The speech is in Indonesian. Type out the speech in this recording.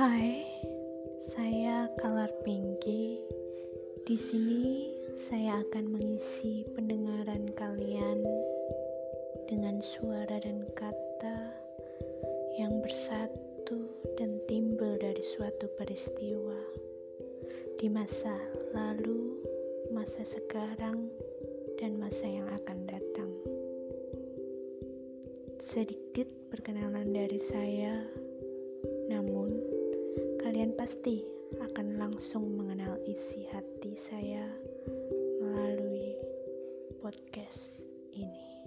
Hai, saya Kalar Pinky. Di sini saya akan mengisi pendengaran kalian dengan suara dan kata yang bersatu dan timbul dari suatu peristiwa di masa lalu, masa sekarang, dan masa yang akan datang. Sedikit perkenalan dari saya, kalian pasti akan langsung mengenal isi hati saya melalui podcast ini.